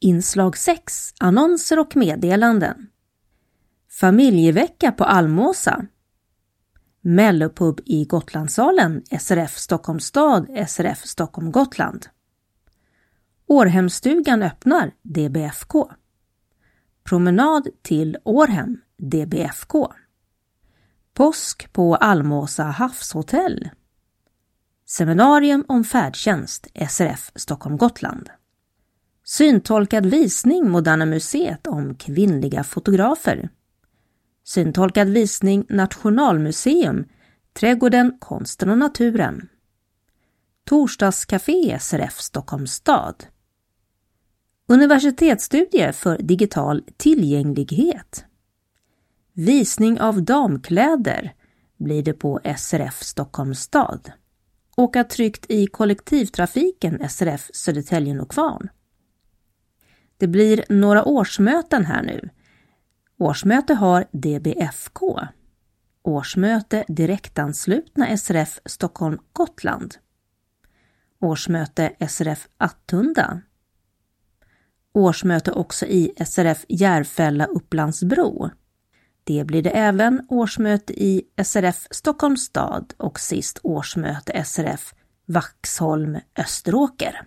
Inslag 6 Annonser och meddelanden Familjevecka på Almåsa Mellopub i Gotlandssalen, SRF Stockholms stad, SRF Stockholm Gotland. Århemstugan öppnar, DBFK. Promenad till Århem, DBFK. Påsk på Almåsa havshotell. Seminarium om färdtjänst, SRF Stockholm Gotland. Syntolkad visning Moderna Museet om kvinnliga fotografer. Syntolkad visning Nationalmuseum, Trädgården, Konsten och naturen. Torsdagscafé SRF Stockholms stad. Universitetsstudier för digital tillgänglighet. Visning av damkläder blir det på SRF Stockholms stad. Åka tryggt i kollektivtrafiken SRF Södertälje Kvarn. Det blir några årsmöten här nu. Årsmöte har DBFK. Årsmöte direktanslutna SRF Stockholm Gotland. Årsmöte SRF Attunda. Årsmöte också i SRF Järfälla Upplandsbro. Det blir det även årsmöte i SRF Stockholms stad och sist årsmöte SRF Vaxholm Österåker.